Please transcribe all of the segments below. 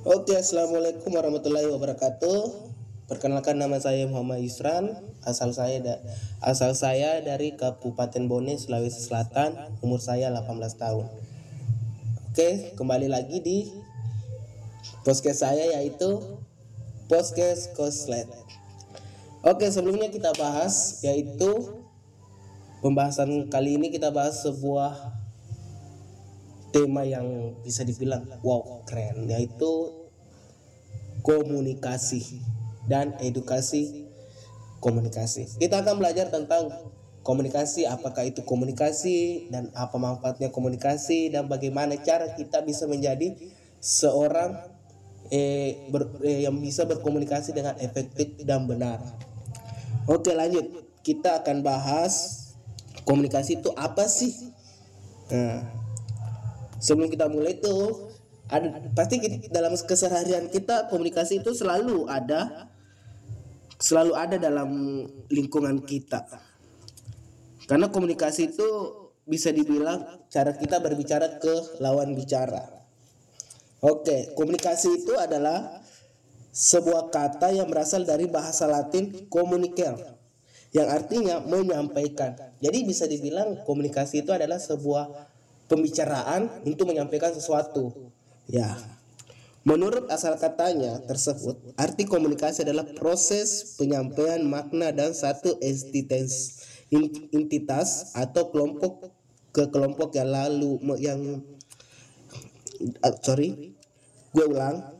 Oke, assalamualaikum warahmatullahi wabarakatuh. Perkenalkan nama saya Muhammad Yusran, asal saya da asal saya dari Kabupaten Bone, Sulawesi Selatan, umur saya 18 tahun. Oke, kembali lagi di podcast saya yaitu podcast Koslet. Oke, sebelumnya kita bahas yaitu pembahasan kali ini kita bahas sebuah tema yang bisa dibilang wow keren yaitu komunikasi dan edukasi komunikasi. Kita akan belajar tentang komunikasi, apakah itu komunikasi dan apa manfaatnya komunikasi dan bagaimana cara kita bisa menjadi seorang eh, ber, eh, yang bisa berkomunikasi dengan efektif dan benar. Oke lanjut, kita akan bahas komunikasi itu apa sih? Nah, sebelum kita mulai tuh ada pasti kita, dalam keseharian kita komunikasi itu selalu ada selalu ada dalam lingkungan kita. Karena komunikasi itu bisa dibilang cara kita berbicara ke lawan bicara. Oke komunikasi itu adalah sebuah kata yang berasal dari bahasa Latin communicare yang artinya menyampaikan. Jadi bisa dibilang komunikasi itu adalah sebuah pembicaraan untuk menyampaikan sesuatu. Ya. Menurut asal katanya tersebut, arti komunikasi adalah proses penyampaian makna dan satu entitas entitas atau kelompok ke kelompok yang lalu yang sorry gue ulang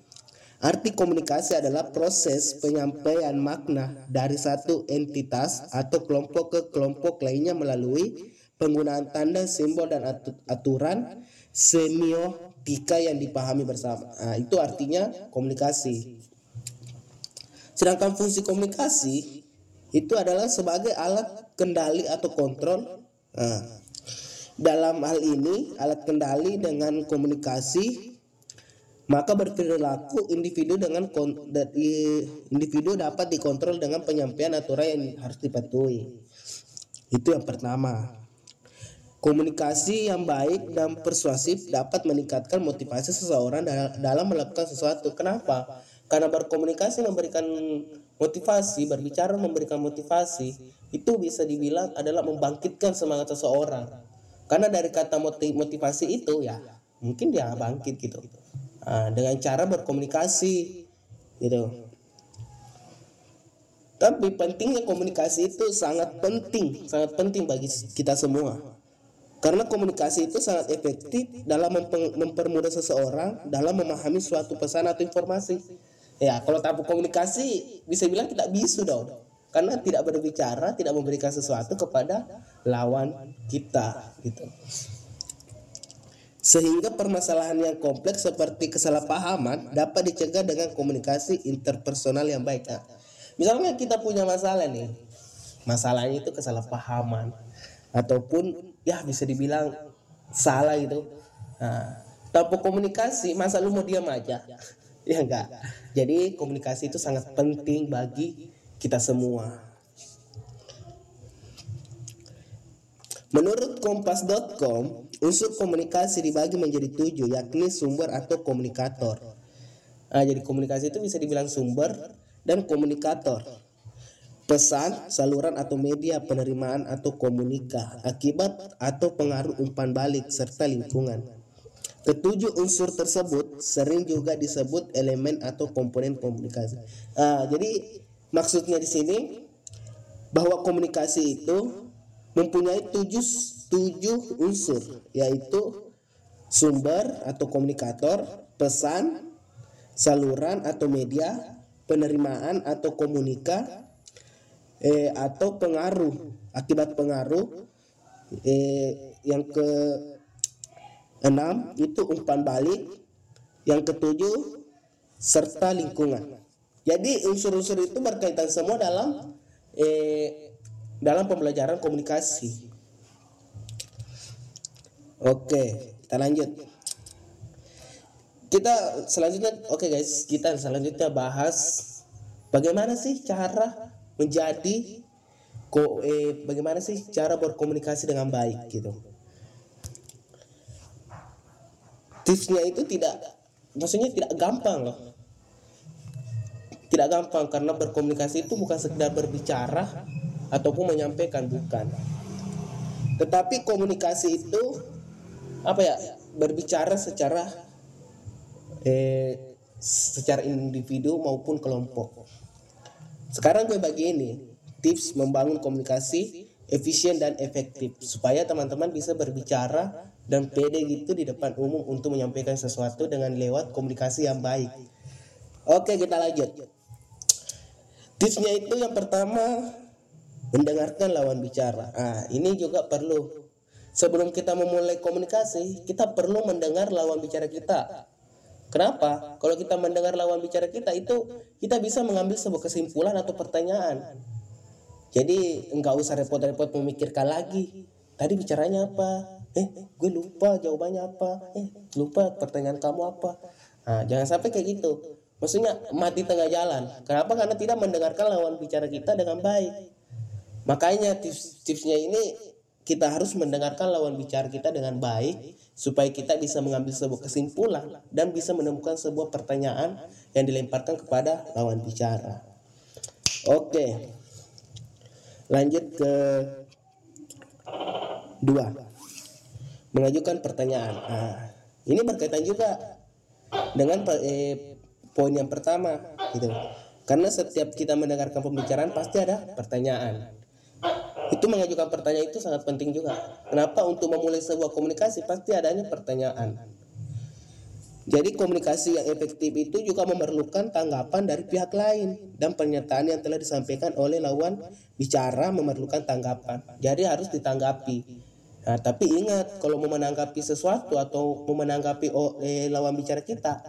arti komunikasi adalah proses penyampaian makna dari satu entitas atau kelompok ke kelompok lainnya melalui penggunaan tanda, simbol dan aturan semiotika yang dipahami bersama. Nah, itu artinya komunikasi. Sedangkan fungsi komunikasi itu adalah sebagai alat kendali atau kontrol. Nah, dalam hal ini alat kendali dengan komunikasi maka berperilaku individu dengan individu dapat dikontrol dengan penyampaian aturan yang harus dipatuhi. Itu yang pertama. Komunikasi yang baik dan persuasif dapat meningkatkan motivasi seseorang dalam melakukan sesuatu. Kenapa? Karena berkomunikasi memberikan motivasi, berbicara memberikan motivasi, itu bisa dibilang adalah membangkitkan semangat seseorang. Karena dari kata motivasi itu ya mungkin dia bangkit gitu. Nah, dengan cara berkomunikasi gitu. Tapi pentingnya komunikasi itu sangat penting, sangat penting bagi kita semua. Karena komunikasi itu sangat efektif dalam mempermudah seseorang dalam memahami suatu pesan atau informasi. Ya, kalau tanpa komunikasi bisa bilang tidak bisa dong. Karena tidak berbicara, tidak memberikan sesuatu kepada lawan kita gitu. Sehingga permasalahan yang kompleks seperti kesalahpahaman dapat dicegah dengan komunikasi interpersonal yang baik. Nah, misalnya kita punya masalah nih. Masalahnya itu kesalahpahaman ataupun ya bisa dibilang salah gitu. Nah, tanpa komunikasi masa lu mau diam aja? Ya enggak. Jadi komunikasi itu sangat penting bagi kita semua. Menurut kompas.com, unsur komunikasi dibagi menjadi tujuh, yakni sumber atau komunikator. Nah, jadi komunikasi itu bisa dibilang sumber dan komunikator pesan, saluran atau media penerimaan atau komunika, akibat atau pengaruh umpan balik serta lingkungan. Ketujuh unsur tersebut sering juga disebut elemen atau komponen komunikasi. Uh, jadi maksudnya di sini bahwa komunikasi itu mempunyai tujuh tujuh unsur yaitu sumber atau komunikator, pesan, saluran atau media, penerimaan atau komunika, eh, atau pengaruh akibat pengaruh eh, yang ke enam itu umpan balik yang ketujuh serta lingkungan. Jadi unsur-unsur itu berkaitan semua dalam eh, dalam pembelajaran komunikasi. Oke kita lanjut. Kita selanjutnya oke okay guys kita selanjutnya bahas bagaimana sih cara menjadi ko eh, bagaimana sih cara berkomunikasi dengan baik gitu. Tipsnya itu tidak maksudnya tidak gampang loh. Tidak gampang karena berkomunikasi itu bukan sekedar berbicara ataupun menyampaikan bukan. Tetapi komunikasi itu apa ya berbicara secara eh, secara individu maupun kelompok sekarang gue bagi ini tips membangun komunikasi efisien dan efektif supaya teman-teman bisa berbicara dan pede gitu di depan umum untuk menyampaikan sesuatu dengan lewat komunikasi yang baik. Oke, kita lanjut. Tipsnya itu yang pertama mendengarkan lawan bicara. Ah, ini juga perlu. Sebelum kita memulai komunikasi, kita perlu mendengar lawan bicara kita. Kenapa? Kalau kita mendengar lawan bicara kita itu kita bisa mengambil sebuah kesimpulan atau pertanyaan. Jadi enggak usah repot-repot memikirkan lagi. Tadi bicaranya apa? Eh, gue lupa jawabannya apa. Eh, lupa pertanyaan kamu apa. Nah, jangan sampai kayak gitu. Maksudnya mati tengah jalan. Kenapa? Karena tidak mendengarkan lawan bicara kita dengan baik. Makanya tips-tipsnya ini kita harus mendengarkan lawan bicara kita dengan baik supaya kita bisa mengambil sebuah kesimpulan dan bisa menemukan sebuah pertanyaan yang dilemparkan kepada lawan bicara. Oke. Lanjut ke dua. Mengajukan pertanyaan. Nah, ini berkaitan juga dengan eh, poin yang pertama gitu karena setiap kita mendengarkan pembicaraan pasti ada pertanyaan itu mengajukan pertanyaan itu sangat penting juga kenapa untuk memulai sebuah komunikasi pasti adanya pertanyaan jadi komunikasi yang efektif itu juga memerlukan tanggapan dari pihak lain dan pernyataan yang telah disampaikan oleh lawan bicara memerlukan tanggapan. Jadi harus ditanggapi. Nah, tapi ingat kalau mau menanggapi sesuatu atau mau menanggapi oleh lawan bicara kita,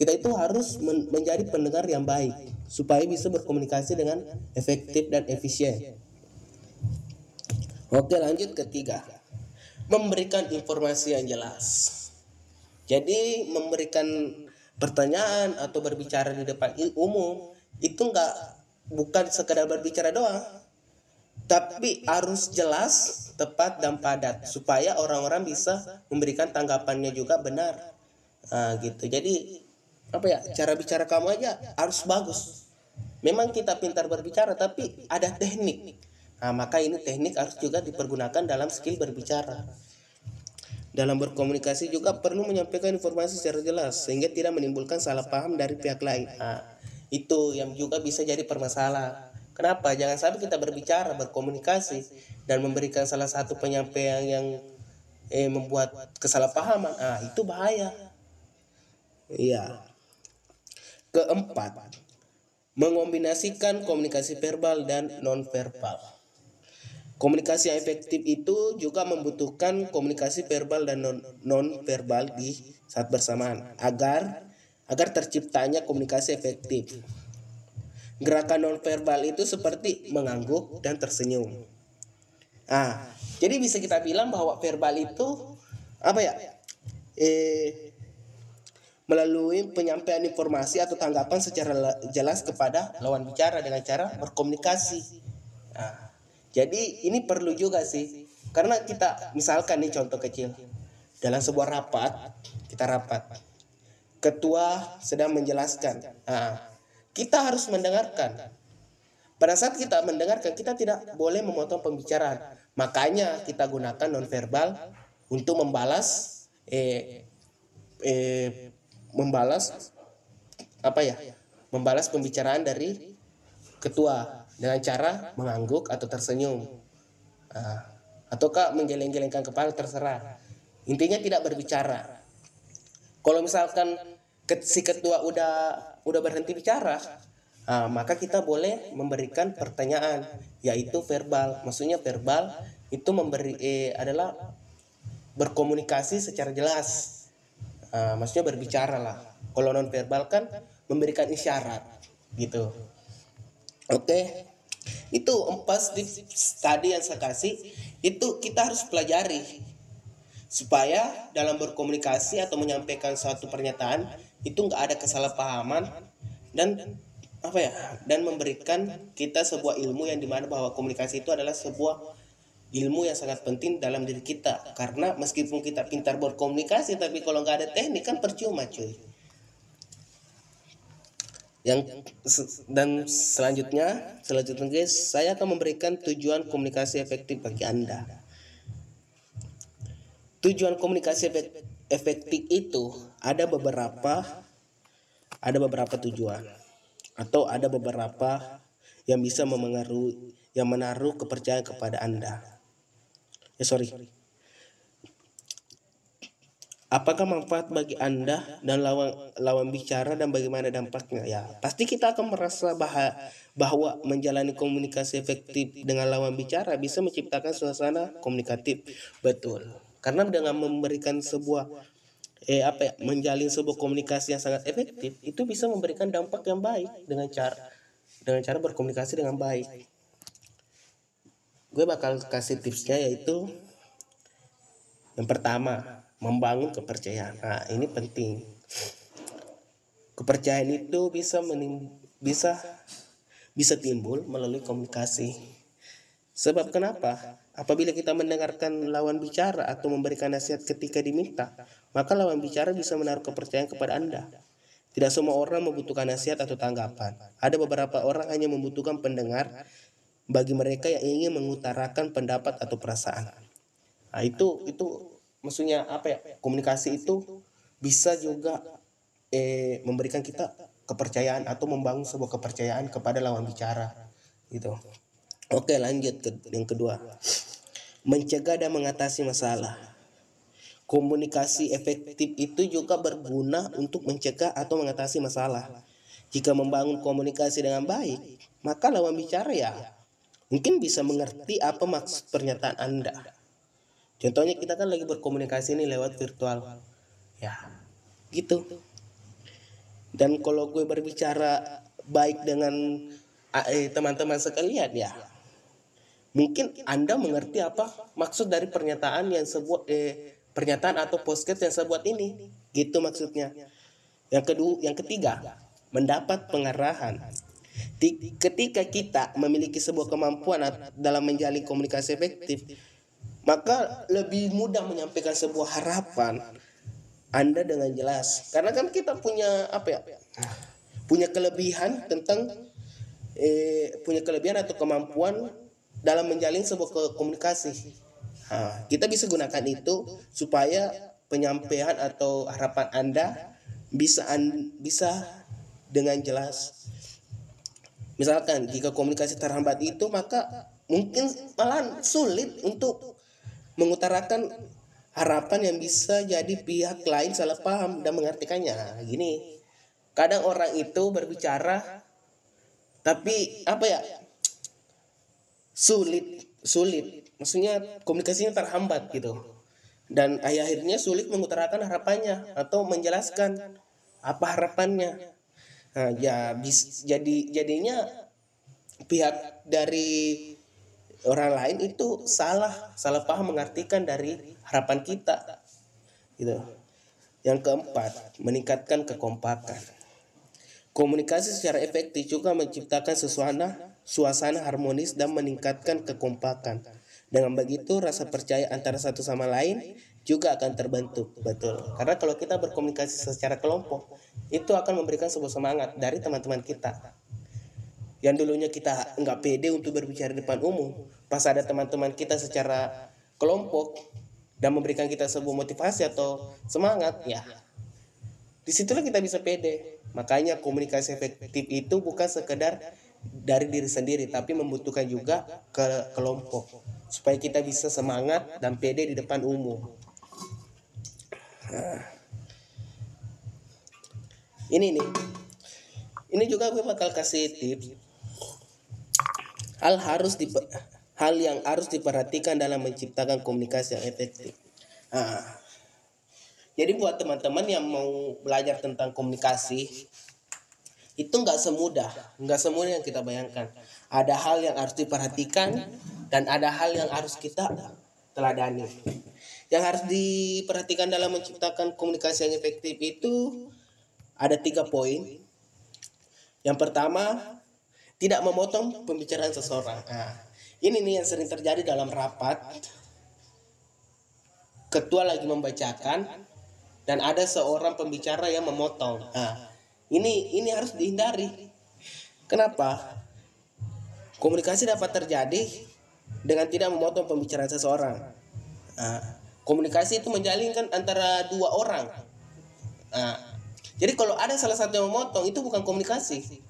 kita itu harus men menjadi pendengar yang baik supaya bisa berkomunikasi dengan efektif dan efisien. Oke, lanjut ketiga. Memberikan informasi yang jelas. Jadi memberikan pertanyaan atau berbicara di depan umum itu enggak bukan sekedar berbicara doang, tapi harus jelas, tepat dan padat supaya orang-orang bisa memberikan tanggapannya juga benar. Nah, gitu. Jadi apa ya cara bicara kamu aja harus bagus memang kita pintar berbicara tapi ada teknik nah maka ini teknik harus juga dipergunakan dalam skill berbicara. Dalam berkomunikasi juga perlu menyampaikan informasi secara jelas sehingga tidak menimbulkan salah paham dari pihak lain. Nah, itu yang juga bisa jadi permasalahan kenapa? Jangan sampai kita berbicara berkomunikasi dan memberikan salah satu penyampaian yang eh, membuat kesalahpahaman. Ah itu bahaya. Iya. Keempat, mengombinasikan komunikasi verbal dan non-verbal. Komunikasi yang efektif itu juga membutuhkan komunikasi verbal dan non-verbal di saat bersamaan agar agar terciptanya komunikasi efektif. Gerakan non-verbal itu seperti mengangguk dan tersenyum. Ah, jadi bisa kita bilang bahwa verbal itu apa ya? Eh melalui penyampaian informasi atau tanggapan secara jelas kepada lawan bicara dengan cara berkomunikasi. Nah, jadi ini perlu juga sih, karena kita misalkan nih contoh kecil. Dalam sebuah rapat kita rapat, ketua sedang menjelaskan, nah, kita harus mendengarkan. Pada saat kita mendengarkan, kita tidak boleh memotong pembicaraan. Makanya kita gunakan nonverbal untuk membalas eh, eh, membalas apa ya? Membalas pembicaraan dari ketua dengan cara mengangguk atau tersenyum. Nah, ataukah menggeleng-gelengkan kepala terserah. Intinya tidak berbicara. Kalau misalkan si ketua udah udah berhenti bicara nah, maka kita boleh memberikan pertanyaan yaitu verbal. Maksudnya verbal itu memberi eh, adalah berkomunikasi secara jelas. Uh, maksudnya berbicara lah. Kalau non verbal kan memberikan isyarat gitu. Oke? okay. Itu empat tadi yang saya kasih itu kita harus pelajari supaya dalam berkomunikasi atau menyampaikan suatu pernyataan itu nggak ada kesalahpahaman dan apa ya dan memberikan kita sebuah ilmu yang di mana bahwa komunikasi itu adalah sebuah ilmu yang sangat penting dalam diri kita. Karena meskipun kita pintar berkomunikasi tapi kalau nggak ada teknik kan percuma cuy yang dan selanjutnya selanjutnya guys saya akan memberikan tujuan komunikasi efektif bagi anda. Tujuan komunikasi efektif itu ada beberapa ada beberapa tujuan atau ada beberapa yang bisa memengaruhi yang menaruh kepercayaan kepada anda. Ya sorry Apakah manfaat bagi Anda dan lawan lawan bicara dan bagaimana dampaknya? Ya, pasti kita akan merasa bahwa, bahwa menjalani komunikasi efektif dengan lawan bicara bisa menciptakan suasana komunikatif. Betul. Karena dengan memberikan sebuah eh apa ya, menjalin sebuah komunikasi yang sangat efektif, itu bisa memberikan dampak yang baik dengan cara dengan cara berkomunikasi dengan baik. Gue bakal kasih tipsnya yaitu yang pertama, membangun kepercayaan. Nah, ini penting. Kepercayaan itu bisa menim bisa bisa timbul melalui komunikasi. Sebab kenapa? Apabila kita mendengarkan lawan bicara atau memberikan nasihat ketika diminta, maka lawan bicara bisa menaruh kepercayaan kepada Anda. Tidak semua orang membutuhkan nasihat atau tanggapan. Ada beberapa orang hanya membutuhkan pendengar bagi mereka yang ingin mengutarakan pendapat atau perasaan. Nah, itu itu maksudnya apa ya komunikasi itu bisa juga eh, memberikan kita kepercayaan atau membangun sebuah kepercayaan kepada lawan bicara gitu. Oke lanjut ke yang kedua. Mencegah dan mengatasi masalah. Komunikasi efektif itu juga berguna untuk mencegah atau mengatasi masalah. Jika membangun komunikasi dengan baik maka lawan bicara ya mungkin bisa mengerti apa maksud pernyataan anda Contohnya kita kan lagi berkomunikasi nih lewat virtual. Ya, gitu. Dan kalau gue berbicara baik dengan eh, teman-teman sekalian ya, mungkin Anda mengerti apa maksud dari pernyataan yang sebuah eh, pernyataan atau podcast yang saya buat ini. Gitu maksudnya. Yang kedua, yang ketiga, mendapat pengarahan. Ketika kita memiliki sebuah kemampuan dalam menjalin komunikasi efektif, maka lebih mudah menyampaikan sebuah harapan Anda dengan jelas. Karena kan kita punya apa ya? Punya kelebihan tentang eh, punya kelebihan atau kemampuan dalam menjalin sebuah komunikasi. Nah, kita bisa gunakan itu supaya penyampaian atau harapan Anda bisa an, bisa dengan jelas. Misalkan jika komunikasi terhambat itu maka mungkin malah sulit untuk mengutarakan harapan yang bisa jadi pihak lain salah paham dan mengartikannya. Nah, gini, kadang orang itu berbicara tapi apa ya? Sulit sulit. Maksudnya komunikasinya terhambat gitu. Dan akhirnya sulit mengutarakan harapannya atau menjelaskan apa harapannya. Nah, ya bis, jadi jadinya pihak dari orang lain itu salah salah paham mengartikan dari harapan kita gitu. Yang keempat meningkatkan kekompakan. Komunikasi secara efektif juga menciptakan suasana suasana harmonis dan meningkatkan kekompakan. Dengan begitu rasa percaya antara satu sama lain juga akan terbentuk betul. Karena kalau kita berkomunikasi secara kelompok itu akan memberikan sebuah semangat dari teman-teman kita yang dulunya kita nggak pede untuk berbicara di depan umum pas ada teman-teman kita secara kelompok dan memberikan kita sebuah motivasi atau semangat ya di situlah kita bisa pede makanya komunikasi efektif itu bukan sekedar dari diri sendiri tapi membutuhkan juga ke kelompok supaya kita bisa semangat dan pede di depan umum nah. ini nih ini juga gue bakal kasih tips hal harus di hal yang harus diperhatikan dalam menciptakan komunikasi yang efektif. Nah, jadi buat teman-teman yang mau belajar tentang komunikasi itu nggak semudah, nggak semudah yang kita bayangkan. Ada hal yang harus diperhatikan dan ada hal yang harus kita teladani. Yang harus diperhatikan dalam menciptakan komunikasi yang efektif itu ada tiga poin. Yang pertama, tidak memotong pembicaraan seseorang. Nah, ini nih yang sering terjadi dalam rapat. Ketua lagi membacakan dan ada seorang pembicara yang memotong. Nah, ini ini harus dihindari kenapa komunikasi dapat terjadi dengan tidak memotong pembicaraan seseorang nah, komunikasi itu menjalinkan antara dua orang nah, jadi kalau ada salah satu yang memotong itu bukan komunikasi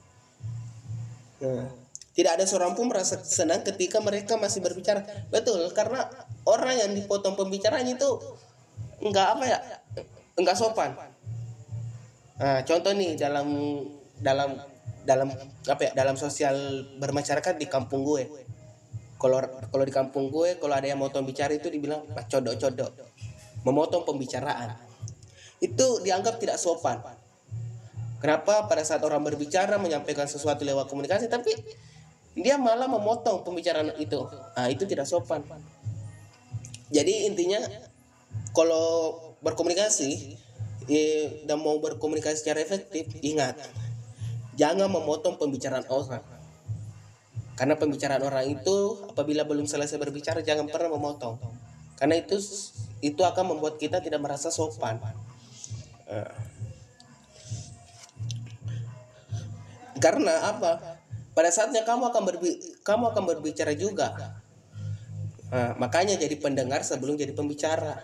tidak ada seorang pun merasa senang ketika mereka masih berbicara. Betul karena orang yang dipotong pembicaranya itu enggak apa ya enggak sopan. Nah, contoh nih dalam dalam dalam apa ya dalam sosial bermasyarakat di kampung gue. Kalau kalau di kampung gue kalau ada yang motong bicara itu dibilang codok codok memotong pembicaraan. Itu dianggap tidak sopan kenapa pada saat orang berbicara menyampaikan sesuatu lewat komunikasi tapi dia malah memotong pembicaraan itu. Nah itu tidak sopan. Jadi intinya kalau berkomunikasi eh, dan mau berkomunikasi secara efektif ingat jangan memotong pembicaraan orang. Karena pembicaraan orang itu apabila belum selesai berbicara jangan pernah memotong. Karena itu itu akan membuat kita tidak merasa sopan. Uh. Karena apa? Pada saatnya kamu akan berbi kamu akan berbicara juga. Nah, makanya jadi pendengar sebelum jadi pembicara.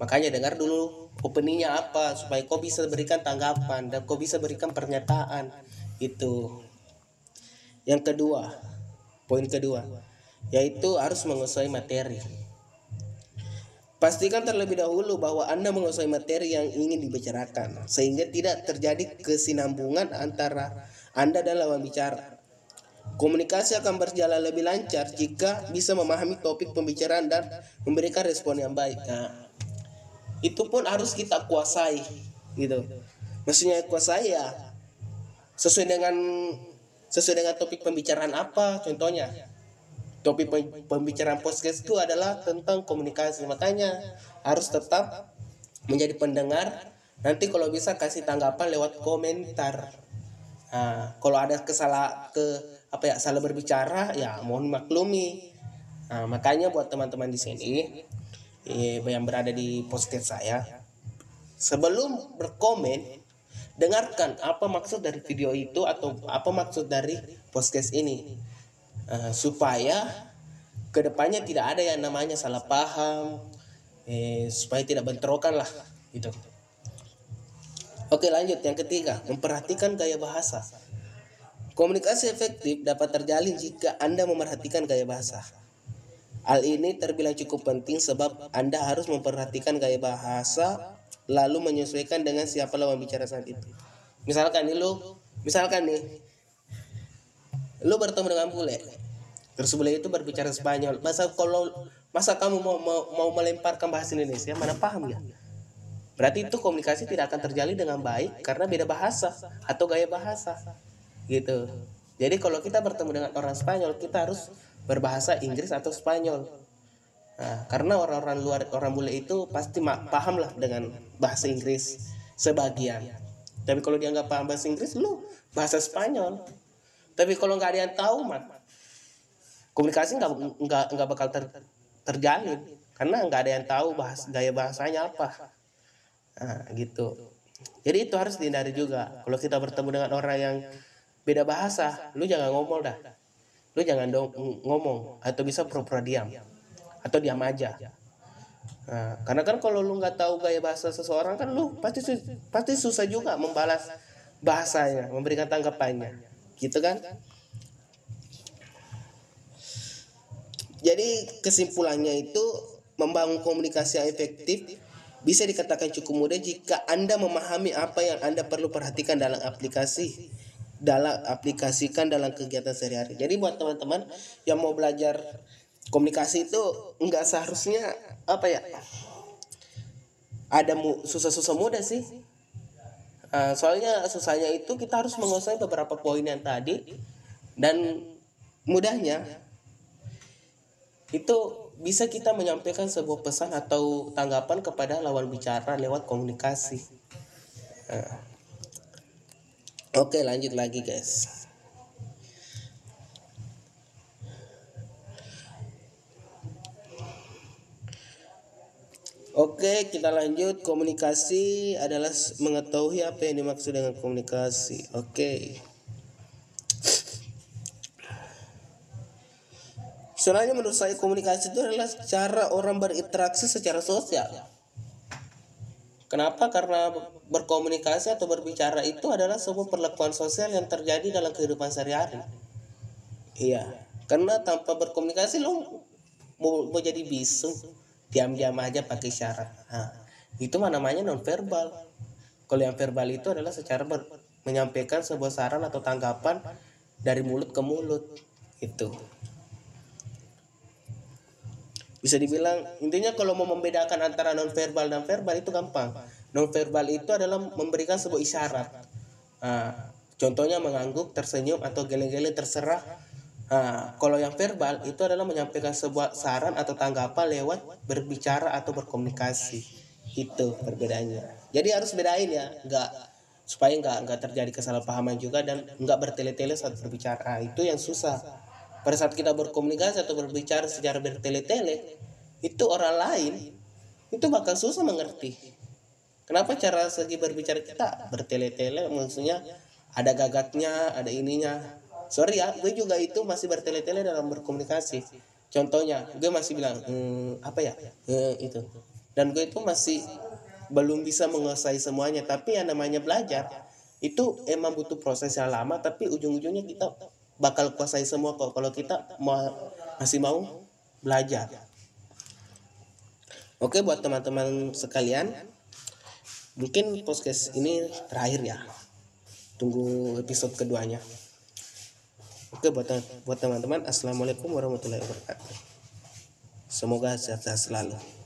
Makanya dengar dulu openingnya apa supaya kau bisa berikan tanggapan dan kau bisa berikan pernyataan. Itu. Yang kedua poin kedua yaitu harus menguasai materi. Pastikan terlebih dahulu bahwa Anda menguasai materi yang ingin dibicarakan sehingga tidak terjadi kesinambungan antara Anda dan lawan bicara. Komunikasi akan berjalan lebih lancar jika bisa memahami topik pembicaraan dan memberikan respon yang baik. Nah, itu pun harus kita kuasai, gitu. Maksudnya kuasai ya sesuai dengan sesuai dengan topik pembicaraan apa contohnya topik pembicaraan podcast itu adalah tentang komunikasi makanya harus tetap menjadi pendengar nanti kalau bisa kasih tanggapan lewat komentar nah, kalau ada kesalah ke apa ya salah berbicara ya mohon maklumi. Nah, makanya buat teman-teman di sini eh, yang berada di podcast saya sebelum berkomen dengarkan apa maksud dari video itu atau apa maksud dari podcast ini. Uh, supaya ke depannya tidak ada yang namanya salah paham eh, supaya tidak bentrokan lah gitu oke lanjut yang ketiga memperhatikan gaya bahasa Komunikasi efektif dapat terjalin jika Anda memerhatikan gaya bahasa. Hal ini terbilang cukup penting sebab Anda harus memperhatikan gaya bahasa lalu menyesuaikan dengan siapa lawan bicara saat itu. Misalkan nih lu, misalkan nih, lu bertemu dengan bule, terus bule itu berbicara Spanyol. Masa kalau masa kamu mau mau, mau melemparkan bahasa Indonesia, mana paham ya? Berarti itu komunikasi tidak akan terjalin dengan baik karena beda bahasa atau gaya bahasa. gitu. Jadi kalau kita bertemu dengan orang Spanyol kita harus berbahasa Inggris atau Spanyol. Nah, karena orang-orang luar orang bule itu pasti paham lah dengan bahasa Inggris sebagian. Tapi kalau dia nggak paham bahasa Inggris lu bahasa Spanyol. Tapi kalau nggak ada yang tahu mah komunikasi nggak nggak nggak bakal ter, terjalin. Karena nggak ada yang tahu bahas gaya bahasanya apa nah, gitu. Jadi itu harus dihindari juga. Kalau kita bertemu dengan orang yang beda bahasa lu jangan ngomong dah. Lu jangan dong ngomong atau bisa pura-pura diam atau diam aja. Nah, karena kan kalau lu nggak tahu gaya bahasa seseorang kan lu pasti pasti susah juga membalas bahasanya memberikan tanggapannya. Gitu kan? Jadi kesimpulannya itu membangun komunikasi yang efektif bisa dikatakan cukup mudah jika Anda memahami apa yang Anda perlu perhatikan dalam aplikasi dalam aplikasikan dalam kegiatan sehari-hari. Jadi buat teman-teman yang mau belajar komunikasi itu enggak seharusnya apa ya? Ada susah-susah mudah sih. Uh, soalnya susahnya itu kita harus menguasai beberapa poin yang tadi dan mudahnya itu bisa kita menyampaikan sebuah pesan atau tanggapan kepada lawan bicara lewat komunikasi. Uh, Oke lanjut lagi guys Oke kita lanjut. Komunikasi adalah mengetahui apa yang dimaksud dengan komunikasi. Oke. Sebenarnya menurut saya komunikasi itu adalah cara orang berinteraksi secara sosial. Kenapa? Karena berkomunikasi atau berbicara itu adalah sebuah perlakuan sosial yang terjadi dalam kehidupan sehari-hari. Iya, karena tanpa berkomunikasi lo mau, mau jadi bisu, diam-diam aja pakai syarat. Nah, itu namanya non verbal. Kalau yang verbal itu adalah secara ber- menyampaikan sebuah saran atau tanggapan dari mulut ke mulut. Itu. Bisa dibilang intinya kalau mau membedakan antara non verbal dan verbal itu gampang. Non verbal itu adalah memberikan sebuah isyarat. Nah, contohnya mengangguk, tersenyum atau gele-gele terserah. Nah, kalau yang verbal itu adalah menyampaikan sebuah saran atau tanggapan lewat berbicara atau berkomunikasi. Itu perbedaannya. Jadi harus bedain ya, nggak supaya nggak nggak terjadi kesalahpahaman juga dan nggak bertele-tele saat berbicara. Itu yang susah. Pada saat kita berkomunikasi atau berbicara secara bertele-tele, itu orang lain itu bakal susah mengerti. Kenapa cara segi berbicara kita bertele-tele maksudnya ada gagaknya, ada ininya. Sorry ya, gue juga itu masih bertele-tele dalam berkomunikasi. Contohnya, gue masih bilang "Hmm, apa ya, "Eh, itu. Dan gue itu masih belum bisa menguasai semuanya. Tapi yang namanya belajar itu emang butuh proses yang lama. Tapi ujung-ujungnya kita bakal kuasai semua kok. Kalau kita mau masih mau belajar. Oke buat teman-teman sekalian, mungkin podcast ini terakhir ya. Tunggu episode keduanya. Oke buat buat teman-teman, assalamualaikum warahmatullahi wabarakatuh. Semoga sehat-sehat selalu.